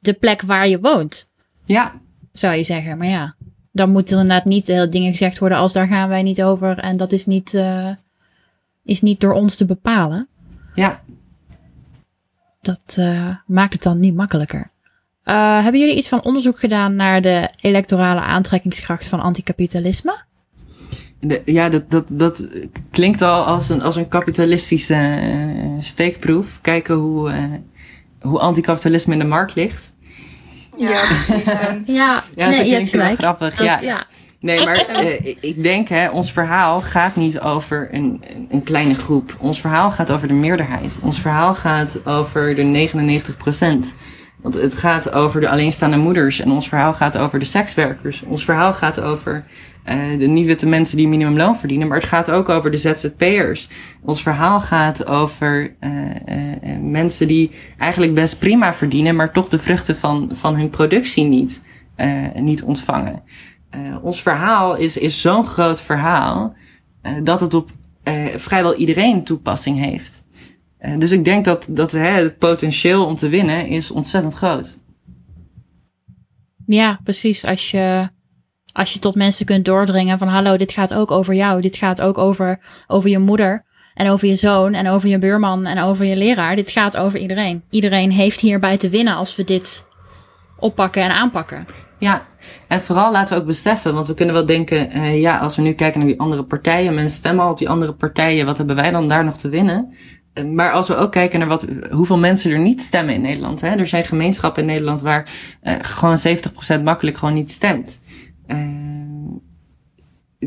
de plek waar je woont. Ja. Zou je zeggen. Maar ja, dan moeten inderdaad niet uh, dingen gezegd worden als daar gaan wij niet over en dat is niet, uh, is niet door ons te bepalen. Ja. Dat uh, maakt het dan niet makkelijker. hebben jullie iets van onderzoek gedaan naar de electorale aantrekkingskracht van anticapitalisme? De, ja, dat, dat, dat klinkt al als een, als een kapitalistische uh, steekproef. Kijken hoe, uh, hoe anticapitalisme in de markt ligt. Ja, precies. ja, [LAUGHS] ja nee, dat klinkt wel grappig. Dat, ja. ja. Nee, maar uh, ik denk, hè, ons verhaal gaat niet over een, een kleine groep. Ons verhaal gaat over de meerderheid. Ons verhaal gaat over de 99 procent. Want het gaat over de alleenstaande moeders. En ons verhaal gaat over de sekswerkers. Ons verhaal gaat over uh, de niet-witte mensen die minimumloon verdienen. Maar het gaat ook over de ZZP'ers. Ons verhaal gaat over uh, uh, mensen die eigenlijk best prima verdienen. Maar toch de vruchten van, van hun productie niet, niet ontvangen. ons verhaal is, is zo'n groot verhaal. dat het op vrijwel iedereen toepassing heeft. Dus ik denk dat, dat hè, het potentieel om te winnen is ontzettend groot. Ja, precies. Als je, als je tot mensen kunt doordringen van hallo, dit gaat ook over jou. Dit gaat ook over, over je moeder en over je zoon en over je buurman en over je leraar. Dit gaat over iedereen. Iedereen heeft hierbij te winnen als we dit oppakken en aanpakken. Ja, en vooral laten we ook beseffen, want we kunnen wel denken, uh, ja, als we nu kijken naar die andere partijen, mensen stemmen al op die andere partijen, wat hebben wij dan daar nog te winnen? maar als we ook kijken naar wat, hoeveel mensen er niet stemmen in Nederland. Hè? Er zijn gemeenschappen in Nederland waar uh, gewoon 70% makkelijk gewoon niet stemt. Uh,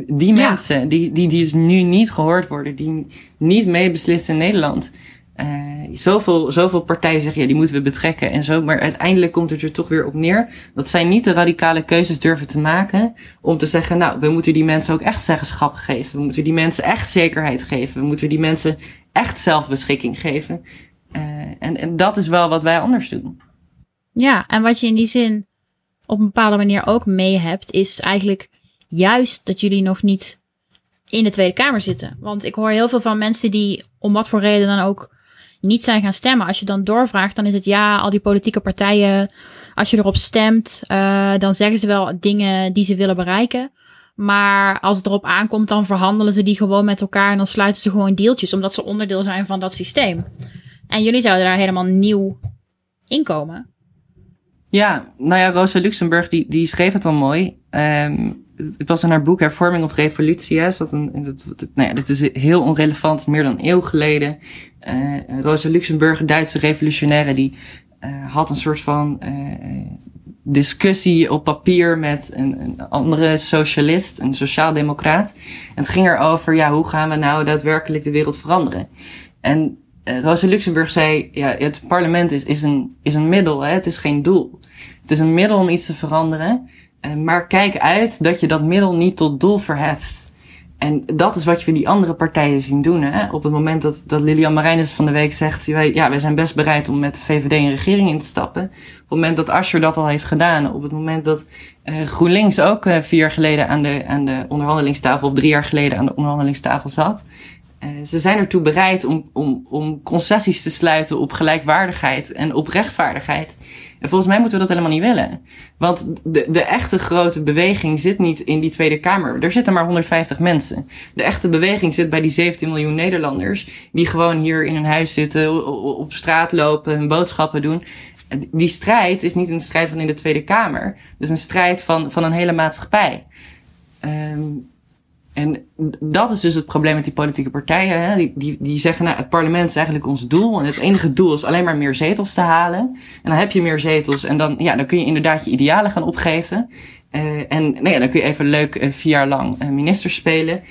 die ja. mensen, die, die, die dus nu niet gehoord worden, die niet meebeslissen in Nederland. Uh, zoveel, zoveel partijen zeggen, ja, die moeten we betrekken en zo. Maar uiteindelijk komt het er toch weer op neer dat zij niet de radicale keuzes durven te maken om te zeggen, nou, we moeten die mensen ook echt zeggenschap geven. We moeten die mensen echt zekerheid geven. We moeten die mensen echt zelfbeschikking geven. Uh, en, en dat is wel wat wij anders doen. Ja, en wat je in die zin op een bepaalde manier ook mee hebt, is eigenlijk juist dat jullie nog niet in de Tweede Kamer zitten. Want ik hoor heel veel van mensen die om wat voor reden dan ook niet zijn gaan stemmen. Als je dan doorvraagt, dan is het ja, al die politieke partijen. Als je erop stemt, uh, dan zeggen ze wel dingen die ze willen bereiken. Maar als het erop aankomt, dan verhandelen ze die gewoon met elkaar en dan sluiten ze gewoon deeltjes, omdat ze onderdeel zijn van dat systeem. En jullie zouden daar helemaal nieuw in komen. Ja, nou ja, Rosa Luxemburg die, die schreef het al mooi. Um, het was in haar boek Hervorming of Revolutie. Hè, zat een, dat, nou ja, dit is heel onrelevant, meer dan eeuw geleden. Uh, Rosa Luxemburg, Duitse revolutionaire, die uh, had een soort van uh, discussie op papier met een, een andere socialist, een sociaaldemocraat. En het ging erover, ja, hoe gaan we nou daadwerkelijk de wereld veranderen? En Rosa Luxemburg zei, ja, het parlement is, is, een, is een middel, hè, het is geen doel. Het is een middel om iets te veranderen. Uh, maar kijk uit dat je dat middel niet tot doel verheft. En dat is wat je die andere partijen zien doen. Hè? Op het moment dat, dat Lilian Marijnis van de week zegt... Ja, wij zijn best bereid om met de VVD een regering in te stappen. Op het moment dat Asscher dat al heeft gedaan. Op het moment dat uh, GroenLinks ook vier jaar geleden aan de, aan de onderhandelingstafel... of drie jaar geleden aan de onderhandelingstafel zat... Uh, ze zijn ertoe bereid om, om, om concessies te sluiten op gelijkwaardigheid en op rechtvaardigheid. En volgens mij moeten we dat helemaal niet willen. Want de, de echte grote beweging zit niet in die Tweede Kamer. Er zitten maar 150 mensen. De echte beweging zit bij die 17 miljoen Nederlanders. Die gewoon hier in hun huis zitten, op straat lopen, hun boodschappen doen. Die strijd is niet een strijd van in de Tweede Kamer. Het is een strijd van, van een hele maatschappij. Um, en dat is dus het probleem met die politieke partijen. Hè? Die, die, die zeggen, nou, het parlement is eigenlijk ons doel. En het enige doel is alleen maar meer zetels te halen. En dan heb je meer zetels. En dan, ja, dan kun je inderdaad je idealen gaan opgeven. Uh, en nou ja, dan kun je even leuk uh, vier jaar lang uh, minister spelen.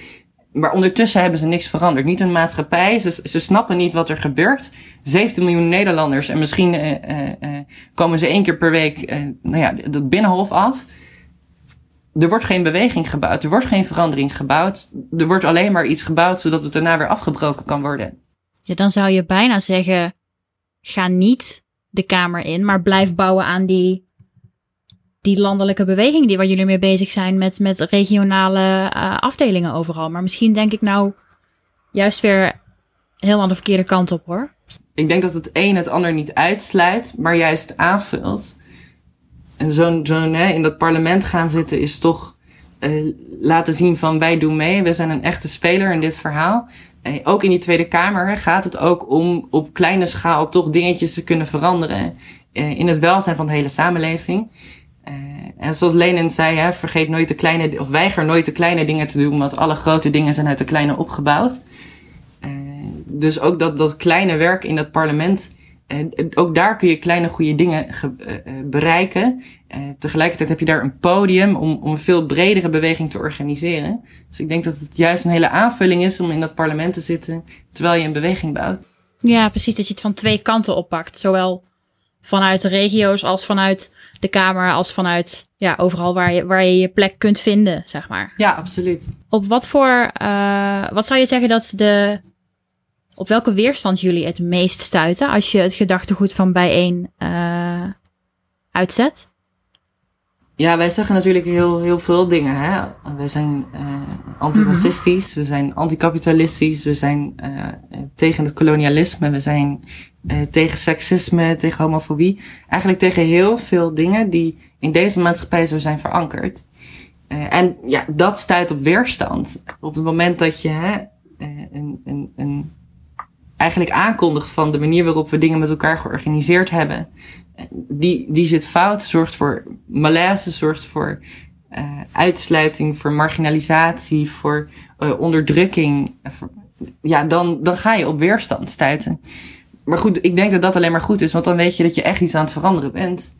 Maar ondertussen hebben ze niks veranderd. Niet hun maatschappij. Ze, ze snappen niet wat er gebeurt. 17 miljoen Nederlanders. En misschien komen ze één keer per week nou ja, dat binnenhof af er wordt geen beweging gebouwd, er wordt geen verandering gebouwd. Er wordt alleen maar iets gebouwd zodat het daarna weer afgebroken kan worden. Ja, dan zou je bijna zeggen: ga niet de Kamer in, maar blijf bouwen aan die, die landelijke beweging die waar jullie mee bezig zijn met, met regionale uh, afdelingen overal. Maar misschien denk ik nou juist weer helemaal de verkeerde kant op hoor. Ik denk dat het een het ander niet uitsluit, maar juist aanvult. En zo'n, zo'n hè, in dat parlement gaan zitten is toch uh, laten zien van wij doen mee. We zijn een echte speler in dit verhaal. Uh, ook in die Tweede Kamer gaat het ook om op kleine schaal toch dingetjes te kunnen veranderen. Uh, in het welzijn van de hele samenleving. en zoals Lenin zei, hè, vergeet nooit de kleine, of weiger nooit de kleine dingen te doen, want alle grote dingen zijn uit de kleine opgebouwd. dus ook dat, dat kleine werk in dat parlement en ook daar kun je kleine goede dingen uh, bereiken. Uh, tegelijkertijd heb je daar een podium om, om een veel bredere beweging te organiseren. Dus ik denk dat het juist een hele aanvulling is om in dat parlement te zitten terwijl je een beweging bouwt. Ja, precies. Dat je het van twee kanten oppakt. Zowel vanuit de regio's als vanuit de Kamer, als vanuit ja, overal waar je, waar je je plek kunt vinden, zeg maar. Ja, absoluut. Op wat voor, uh, wat zou je zeggen dat de op welke weerstand jullie het meest stuiten als je het gedachtegoed van bijeen uh, uitzet? Ja, wij zeggen natuurlijk heel, heel veel dingen. Hè? Wij zijn uh, antiracistisch, we zijn anticapitalistisch, we zijn uh, tegen het kolonialisme, we zijn tegen seksisme, tegen homofobie. Eigenlijk tegen heel veel dingen die in deze maatschappij zo zijn verankerd. en ja, dat stuit op weerstand. Op het moment dat je hè, een, een, een eigenlijk aankondigt van de manier waarop we dingen met elkaar georganiseerd hebben. Die, die zit fout, zorgt voor malaise, zorgt voor uh, uitsluiting, voor marginalisatie, voor uh, onderdrukking. ja, dan, dan ga je op weerstand stuiten. Maar goed, ik denk dat dat alleen maar goed is, want dan weet je dat je echt iets aan het veranderen bent.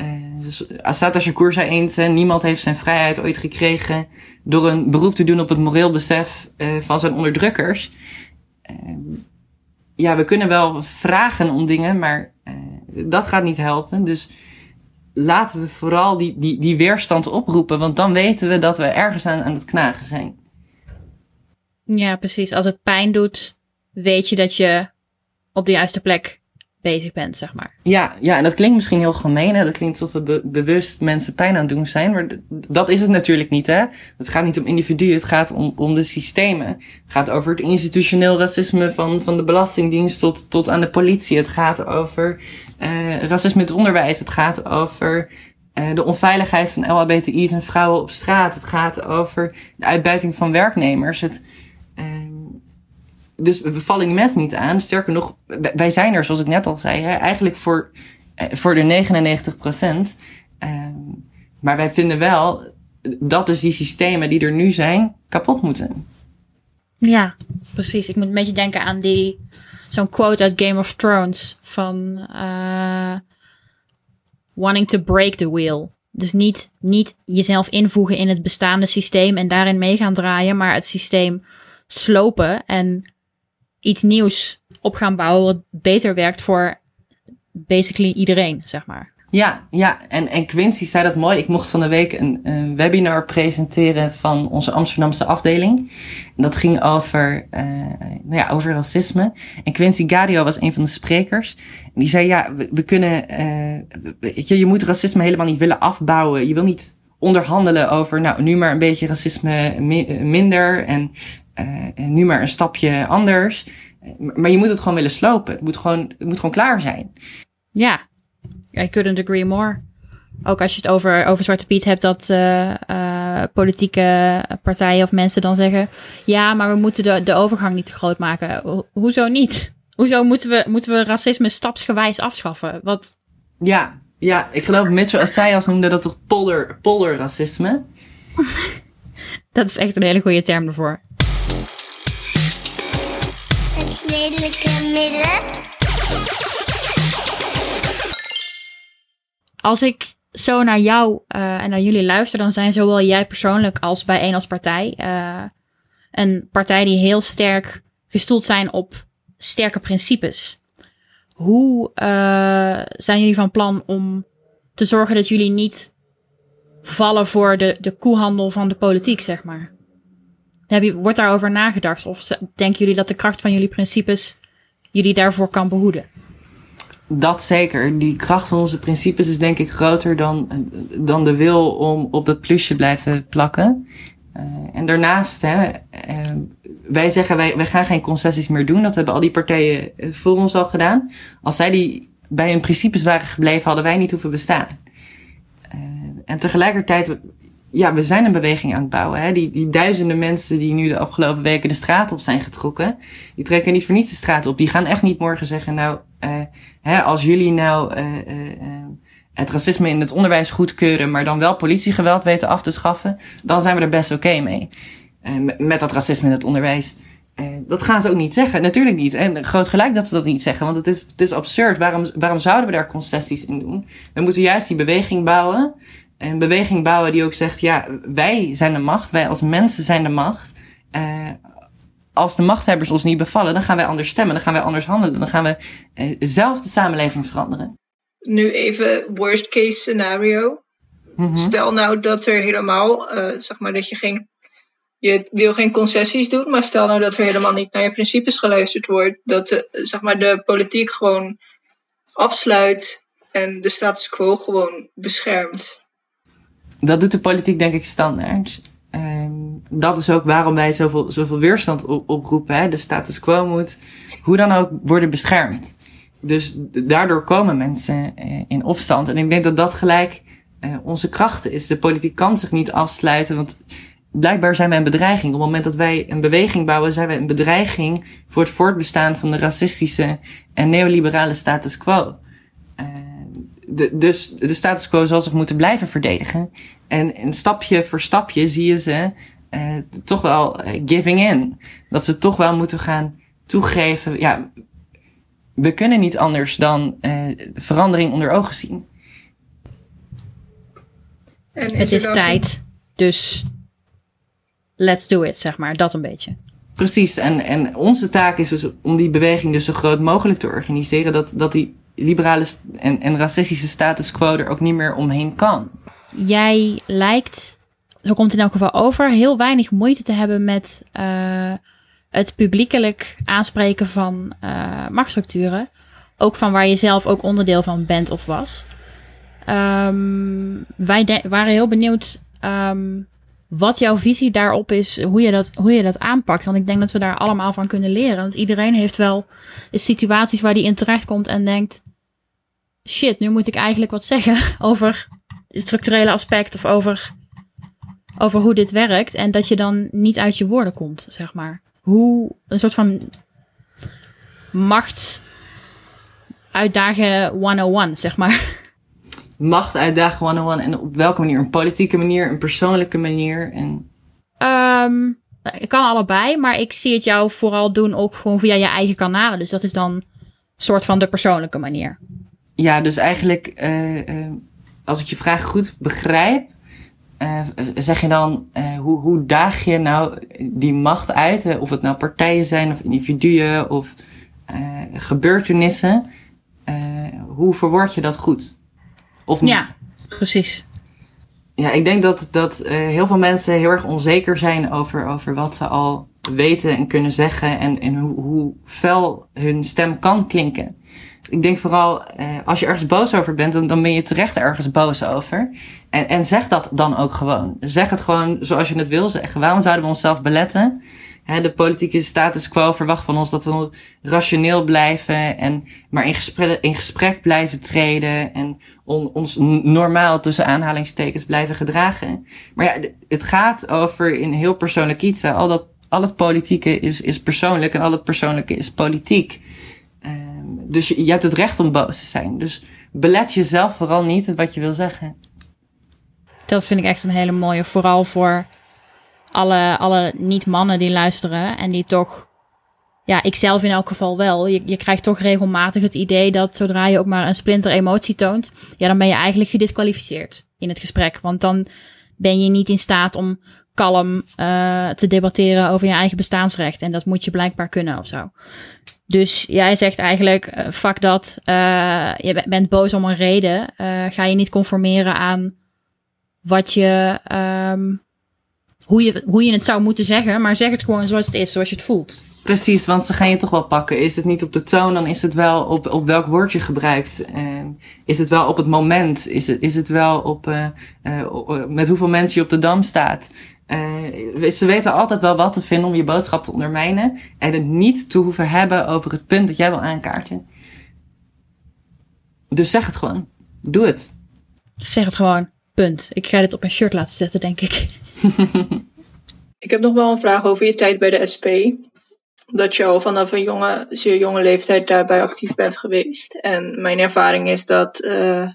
Uh, dus Assata Shakur zei eens, niemand heeft zijn vrijheid ooit gekregen door een beroep te doen op het moreel besef van zijn onderdrukkers ja, we kunnen wel vragen om dingen, maar uh, dat gaat niet helpen. Dus laten we vooral die, die, die weerstand oproepen, want dan weten we dat we ergens aan, aan het knagen zijn. Ja, precies. Als het pijn doet, weet je dat je op de juiste plek bezig bent, zeg maar. Ja, ja en dat klinkt misschien heel gemeen. Hè? Dat klinkt alsof we be bewust mensen pijn aan het doen zijn. Maar dat is het natuurlijk niet. Hè? Het gaat niet om individuen, het gaat om, om de systemen. Het gaat over het institutioneel racisme van, van de Belastingdienst tot, tot aan de politie. Het gaat over uh, racisme in het onderwijs. Het gaat over uh, de onveiligheid van LHBTI's en vrouwen op straat. Het gaat over de uitbuiting van werknemers. Het, uh, dus we vallen die mensen niet aan. Sterker nog, wij zijn er, zoals ik net al zei, hè, eigenlijk voor, voor de 99 procent. maar wij vinden wel dat dus die systemen die er nu zijn, kapot moeten. Ja, precies. Ik moet een beetje denken aan die zo'n quote uit Game of Thrones van uh, wanting to break the wheel. Dus niet, niet jezelf invoegen in het bestaande systeem en daarin mee gaan draaien, maar het systeem slopen en iets nieuws op gaan bouwen wat beter werkt voor basically iedereen, zeg maar. Ja, ja. En, en Quincy zei dat mooi. Ik mocht van de week een, webinar presenteren van onze Amsterdamse afdeling. Dat ging over, uh, nou ja, over racisme. En Quincy Gadio was een van de sprekers. En die zei, ja, we, kunnen, uh, je, je moet racisme helemaal niet willen afbouwen. Je wil niet onderhandelen over, nou, nu maar een beetje racisme minder en nu maar een stapje anders. Maar je moet het gewoon willen slopen. Het moet gewoon, het moet gewoon klaar zijn. Ja, I couldn't agree more. Ook als je het over, over Zwarte Piet hebt, dat uh, uh, politieke partijen of mensen dan zeggen: Ja, maar we moeten de, de overgang niet te groot maken. Ho hoezo niet? Hoezo moeten we, moeten we racisme stapsgewijs afschaffen? Wat? Ja, ja, ik geloof Mitchell Assayas noemde dat toch polder, polderracisme? [LAUGHS] dat is echt een hele goede term ervoor. Midden. Als ik zo naar jou uh, en naar jullie luister, dan zijn zowel jij persoonlijk als bij een als partij uh, een partij die heel sterk gestoeld zijn op sterke principes. Hoe uh, zijn jullie van plan om te zorgen dat jullie niet vallen voor de, de koehandel van de politiek, zeg maar? Heb je, wordt daarover nagedacht? Of denken jullie dat de kracht van jullie principes jullie daarvoor kan behoeden? Dat zeker. Die kracht van onze principes is denk ik groter dan, dan de wil om op dat plusje blijven plakken. Uh, en daarnaast, hè, uh, wij zeggen wij, wij gaan geen concessies meer doen. Dat hebben al die partijen voor ons al gedaan. Als zij die bij hun principes waren gebleven, hadden wij niet hoeven bestaan. En tegelijkertijd, ja, we zijn een beweging aan het bouwen. Hè? Die, die duizenden mensen die nu de afgelopen weken de straat op zijn getrokken, die trekken niet voor niets de straat op. Die gaan echt niet morgen zeggen, nou, uh, hè, als jullie nou uh, uh, het racisme in het onderwijs goedkeuren, maar dan wel politiegeweld weten af te schaffen, dan zijn we er best oké mee. met dat racisme in het onderwijs. dat gaan ze ook niet zeggen. Natuurlijk niet. En groot gelijk dat ze dat niet zeggen. Want het is, het is absurd. Waarom, waarom zouden we daar concessies in doen? We moeten juist die beweging bouwen een beweging bouwen die ook zegt, ja, wij zijn de macht, wij als mensen zijn de macht. Uh, als de machthebbers ons niet bevallen, dan gaan wij anders stemmen, dan gaan wij anders handelen, dan gaan we uh, zelf de samenleving veranderen. Nu even worst case scenario. Mm -hmm. Stel nou dat er helemaal, uh, zeg maar dat je geen, je wil geen concessies doen, maar stel nou dat er helemaal niet naar je principes geluisterd wordt, dat de, zeg maar de politiek gewoon afsluit en de status quo gewoon beschermt dat doet de politiek denk ik standaard. Um, dat is ook waarom wij zoveel, zoveel weerstand op, oproepen. Hè. De status quo moet hoe dan ook worden beschermd. Dus daardoor komen mensen uh, in opstand. En ik denk dat dat gelijk uh, onze krachten is. De politiek kan zich niet afsluiten, want blijkbaar zijn wij een bedreiging. Op het moment dat wij een beweging bouwen, zijn wij een bedreiging voor het voortbestaan van de racistische en neoliberale status quo. Uh, de, dus de status quo zal zich moeten blijven verdedigen. En, en stapje voor stapje zie je ze uh, toch wel uh, giving in. Dat ze toch wel moeten gaan toegeven. Ja, we kunnen niet anders dan uh, verandering onder ogen zien. En het is tijd, dus let's do it, zeg maar. Dat een beetje. Precies, en, en onze taak is dus om die beweging dus zo groot mogelijk te organiseren, dat, dat die liberale en, en racistische status quo er ook niet meer omheen kan. Jij lijkt, zo komt het in elk geval over, heel weinig moeite te hebben met eh, het publiekelijk aanspreken van eh, machtsstructuren. Ook van waar je zelf ook onderdeel van bent of was. Ehm, wij waren heel benieuwd ehm, wat jouw visie daarop is, hoe je, dat, hoe je dat aanpakt. Want ik denk dat we daar allemaal van kunnen leren. Want iedereen heeft wel situaties waar die in terecht komt en denkt: shit, nu moet ik eigenlijk wat zeggen [LAUGHS] over structurele aspect of over, over hoe dit werkt. En dat je dan niet uit je woorden komt, zeg maar. Hoe een soort van macht uitdagen 101, zeg maar. Macht uitdagen one-on-one en op welke manier? Een politieke manier, een persoonlijke manier. En Ehm ik kan allebei, maar ik zie het jou vooral doen ook gewoon via je eigen kanalen. Dus dat is dan een soort van de persoonlijke manier. ja, dus eigenlijk, eh, eh, als ik je vraag goed begrijp, eh, zeg je dan, eh, hoe, hoe daag je nou die macht uit? Hè? Of het nou partijen zijn of individuen of eh, gebeurtenissen. Eh, hoe verwoord je dat goed? Of niet? Ja, precies. Ja, ik denk dat, dat eh, heel veel mensen heel erg onzeker zijn over, over wat ze al weten en kunnen zeggen en, en hoe, hoe fel hun stem kan klinken. Ik denk vooral, eh, als je ergens boos over bent, dan, ben je terecht ergens boos over. En, en zeg dat dan ook gewoon. Zeg het gewoon zoals je het wil zeggen. Waarom zouden we onszelf beletten? Hè, de politieke status quo verwacht van ons dat we rationeel blijven en maar in gesprek, in gesprek blijven treden en on, ons normaal tussen aanhalingstekens blijven gedragen. Maar ja, het gaat over in heel persoonlijk iets. Al, dat, al het politieke is, is persoonlijk en al het persoonlijke is politiek. Dus je, hebt het recht om boos te zijn. Dus belet jezelf vooral niet wat je wil zeggen. Dat vind ik echt een hele mooie. Vooral voor alle, alle niet-mannen die luisteren. En die toch, ja, ik zelf in elk geval wel. Je, je krijgt toch regelmatig het idee dat zodra je ook maar een splinter emotie toont. Ja, dan ben je eigenlijk gedisqualificeerd in het gesprek. Want dan ben je niet in staat om kalm eh, te debatteren over je eigen bestaansrecht. En dat moet je blijkbaar kunnen of zo. Dus jij zegt eigenlijk, eh, fuck dat, eh, je be- bent boos om een reden. Eh, ga je niet conformeren aan wat je, ehm, hoe je, hoe je het zou moeten zeggen, maar zeg het gewoon zoals het is, zoals je het voelt. Precies, want ze gaan je toch wel pakken. Is het niet op de toon, dan is het wel op, op welk woord je gebruikt. Ehm, is het wel op het moment? Is het, is het wel op met hoeveel mensen je op de dam staat? Eh, ze weten altijd wel wat te vinden om je boodschap te ondermijnen. En het niet te hoeven hebben over het punt dat jij wil aankaarten. Dus zeg het gewoon. Doe het. Zeg het gewoon, punt. Ik ga dit op mijn shirt laten zetten, denk ik. [LAUGHS] Ik heb nog wel een vraag over je tijd bij de SP. Dat je al vanaf een jonge, zeer jonge leeftijd daarbij actief bent geweest. En mijn ervaring is dat. eh,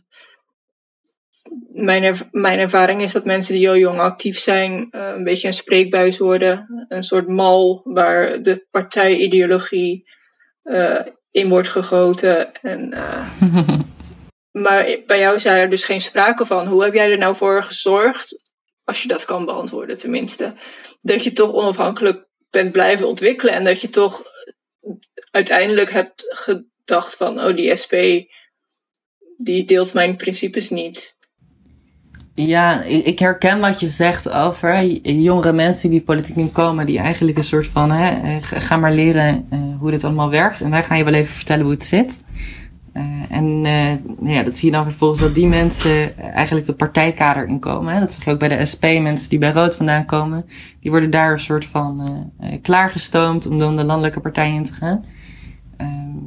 mijn, mijn ervaring is dat mensen die al jong actief zijn, eh, een beetje een spreekbuis worden. Een soort mal waar de partijideologie eh, in wordt gegoten. En, eh, [LAUGHS] maar bij jou is er dus geen sprake van. Hoe heb jij er nou voor gezorgd, als je dat kan beantwoorden tenminste, dat je toch onafhankelijk bent blijven ontwikkelen en dat je toch uiteindelijk hebt gedacht van, oh die SP, die deelt mijn principes niet. Ja, ik herken wat je zegt over jongere mensen die politiek inkomen, die eigenlijk een soort van, hè, eh, ga maar leren eh, hoe dit allemaal werkt. En wij gaan je wel even vertellen hoe het zit. Eh, en ja, dat zie je dan vervolgens dat die mensen eigenlijk de partijkader inkomen. Dat zeg je ook bij de SP, mensen die bij Rood vandaan komen. Die worden daar een soort van klaargestoomd om dan de landelijke partij in te gaan. Ehm,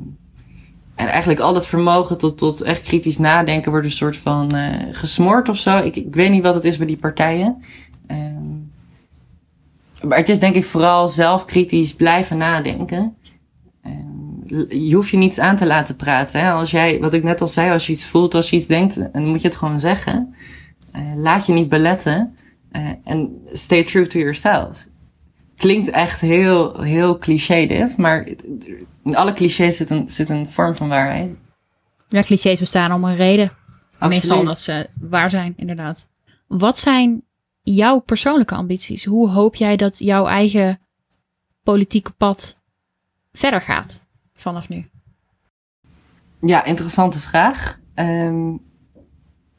en eigenlijk al dat vermogen tot, tot echt kritisch nadenken wordt een soort van eh, gesmoord of zo. Ik, ik weet niet wat het is bij die partijen. Ehm, maar het is denk ik vooral zelf kritisch blijven nadenken. L- je hoeft je niets aan te laten praten. Hè? Als jij, wat ik net al zei, als je iets voelt, als je iets denkt, dan moet je het gewoon zeggen. Eh, laat je niet beletten. Eh, En stay true to yourself. Klinkt echt heel, heel cliché dit, maar in alle clichés zit een, zit een vorm van waarheid. Ja, clichés bestaan om een reden. Meestal omdat ze waar zijn, inderdaad. Wat zijn jouw persoonlijke ambities? Hoe hoop jij dat jouw eigen politieke pad verder gaat vanaf nu? Ja, interessante vraag. Um,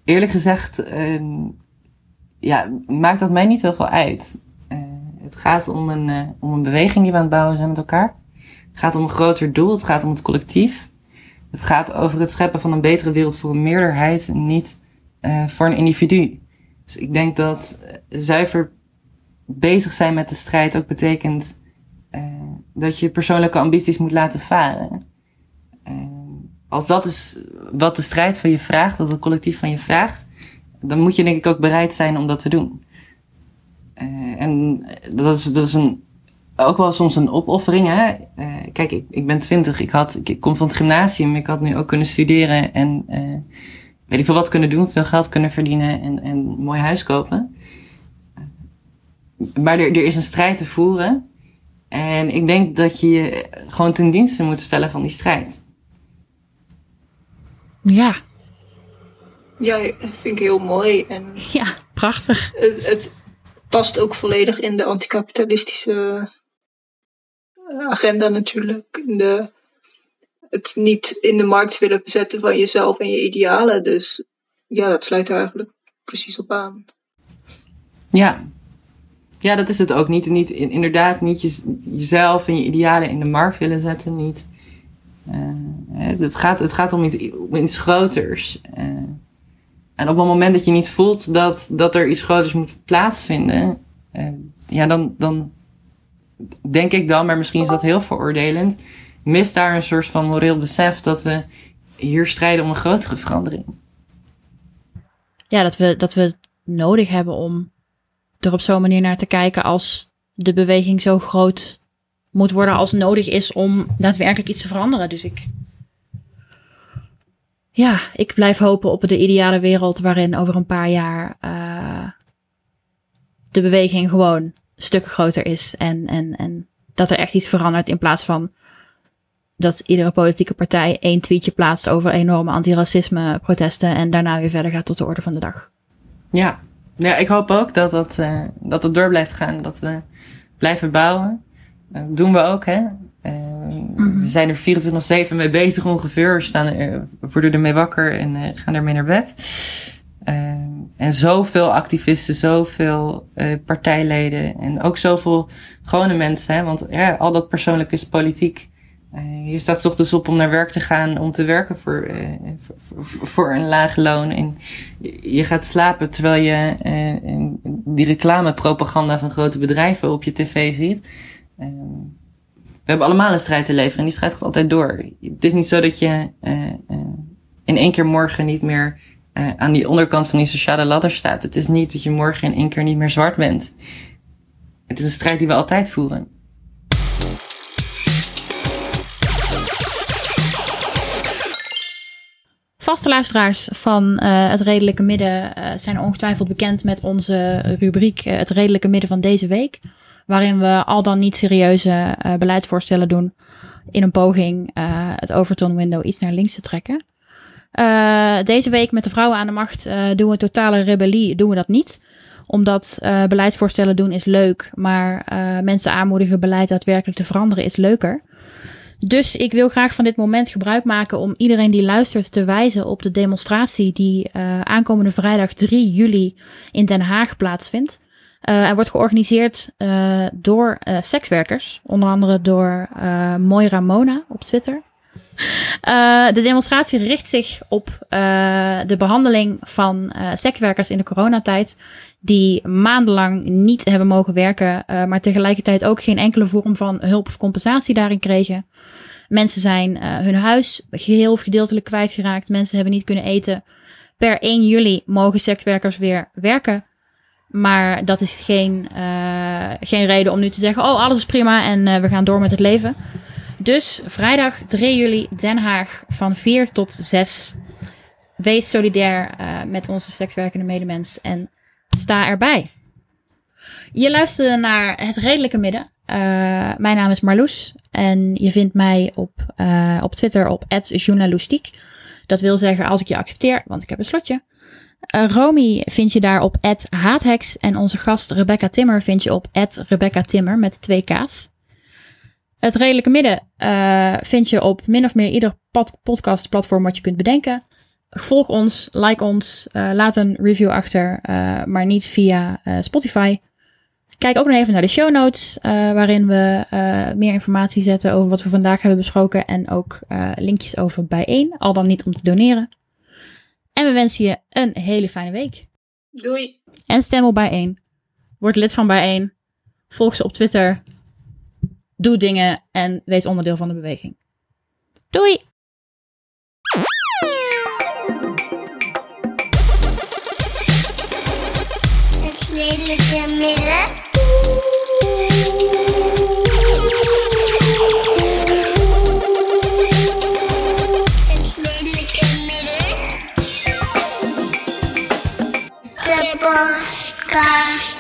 eerlijk gezegd, um, ja, maakt dat mij niet heel veel uit. Het gaat om een, uh, om een beweging die we aan het bouwen zijn met elkaar. Het gaat om een groter doel, het gaat om het collectief. Het gaat over het scheppen van een betere wereld voor een meerderheid en niet uh, voor een individu. Dus ik denk dat zuiver bezig zijn met de strijd ook betekent dat je persoonlijke ambities moet laten varen als dat is wat de strijd van je vraagt, dat het collectief van je vraagt, dan moet je denk ik ook bereid zijn om dat te doen. Uh, en dat is, dat is een, ook wel soms een opoffering. Hè? Uh, kijk, ik, ik ben twintig, ik, had, ik, kom van het gymnasium, ik had nu ook kunnen studeren en uh, weet ik veel wat kunnen doen, veel geld kunnen verdienen en, en een mooi huis kopen. Maar er, er is een strijd te voeren. En ik denk dat je je gewoon ten dienste moet stellen van die strijd. Ja. Ja, vind ik heel mooi. En ja, prachtig. Het, het past ook volledig in de anticapitalistische eh, agenda natuurlijk. In de, het niet in de markt willen bezetten van jezelf en je idealen. Dus ja, dat sluit er eigenlijk precies op aan. Ja. Ja, dat is het ook. Niet, niet, inderdaad, niet je, jezelf en je idealen in de markt willen zetten. Niet het, gaat, het gaat om iets, om iets groters. Uh, en op het moment dat je niet voelt dat, dat er iets groters moet plaatsvinden, uh, ja, dan, dan denk ik dan, maar misschien is dat heel veroordelend, mist daar een soort van moreel besef dat we hier strijden om een grotere verandering. Ja, dat we, dat we het nodig hebben om er op zo'n manier naar te kijken als de beweging zo groot moet worden als nodig is om daadwerkelijk iets te veranderen. Dus ik. Ja, ik blijf hopen op de ideale wereld waarin over een paar jaar uh, de beweging gewoon stukken groter is. En, en, en dat er echt iets verandert in plaats van dat iedere politieke partij één tweetje plaatst over enorme antiracisme protesten en daarna weer verder gaat tot de orde van de dag. Ja, ja ik hoop ook dat dat, uh, dat het door blijft gaan. Dat we blijven bouwen. Dat eh, doen we ook, hè. Uh, mm-hmm. We zijn er 24-7 mee bezig ongeveer. We staan er, worden ermee wakker en uh, gaan ermee naar bed. Uh, en zoveel activisten, zoveel partijleden en ook zoveel gewone mensen. Hè? Want ja, al dat persoonlijk is politiek. je staat s ochtends op om naar werk te gaan, om te werken voor, voor, voor, een laag loon. En je gaat slapen terwijl je die reclamepropaganda van grote bedrijven op je tv ziet. We hebben allemaal een strijd te leveren en die strijd gaat altijd door. Het is niet zo dat je uh, in één keer morgen niet meer uh, aan die onderkant van die sociale ladder staat. Het is niet dat je morgen in één keer niet meer zwart bent. Het is een strijd die we altijd voeren. Vaste luisteraars van het Redelijke Midden zijn ongetwijfeld bekend met onze rubriek Het Redelijke Midden van deze week waarin we al dan niet serieuze uh, beleidsvoorstellen doen in een poging uh, het Overton window iets naar links te trekken. Uh, deze week met de vrouwen aan de macht doen we totale rebellie, doen we dat niet omdat beleidsvoorstellen doen is leuk, maar mensen aanmoedigen beleid daadwerkelijk te veranderen is leuker. Dus ik wil graag van dit moment gebruik maken om iedereen die luistert te wijzen op de demonstratie die aankomende vrijdag 3 juli in Den Haag plaatsvindt. Uh, er wordt georganiseerd uh, door uh, sekswerkers, onder andere door Moira Mona op Twitter. [LAUGHS] de demonstratie richt zich op de behandeling van sekswerkers in de coronatijd, die maandenlang niet hebben mogen werken, maar tegelijkertijd ook geen enkele vorm van hulp of compensatie daarin kregen. Mensen zijn hun huis geheel of gedeeltelijk kwijtgeraakt. Mensen hebben niet kunnen eten. Per 1 juli mogen sekswerkers weer werken. Maar dat is geen, uh, geen reden om nu te zeggen: Oh, alles is prima en uh, we gaan door met het leven. Dus vrijdag 3 juli Den Haag van 4 tot 6. Wees solidair uh, met onze sekswerkende medemens en sta erbij. Je luisterde naar Het Redelijke Midden. mijn naam is Marloes en je vindt mij op, op Twitter op journalistiek. Dat wil zeggen als ik je accepteer, want ik heb een slotje. Uh, Romy vind je daar op haathex. En onze gast Rebecca Timmer vind je op Rebecca Timmer met twee K's. Het redelijke midden eh, vind je op min of meer ieder pod podcastplatform wat je kunt bedenken. Volg ons, like ons, eh, laat een review achter, eh, maar niet via eh, Spotify. Kijk ook nog even naar de show notes, eh, waarin we eh, meer informatie zetten over wat we vandaag hebben besproken. En ook eh, linkjes over bijeen, al dan niet om te doneren. En we wensen je een hele fijne week. Doei. En stem op bijeen. Word lid van bijeen. Volg ze op Twitter. Doe dingen en wees onderdeel van de beweging. Doei! Het. Papa.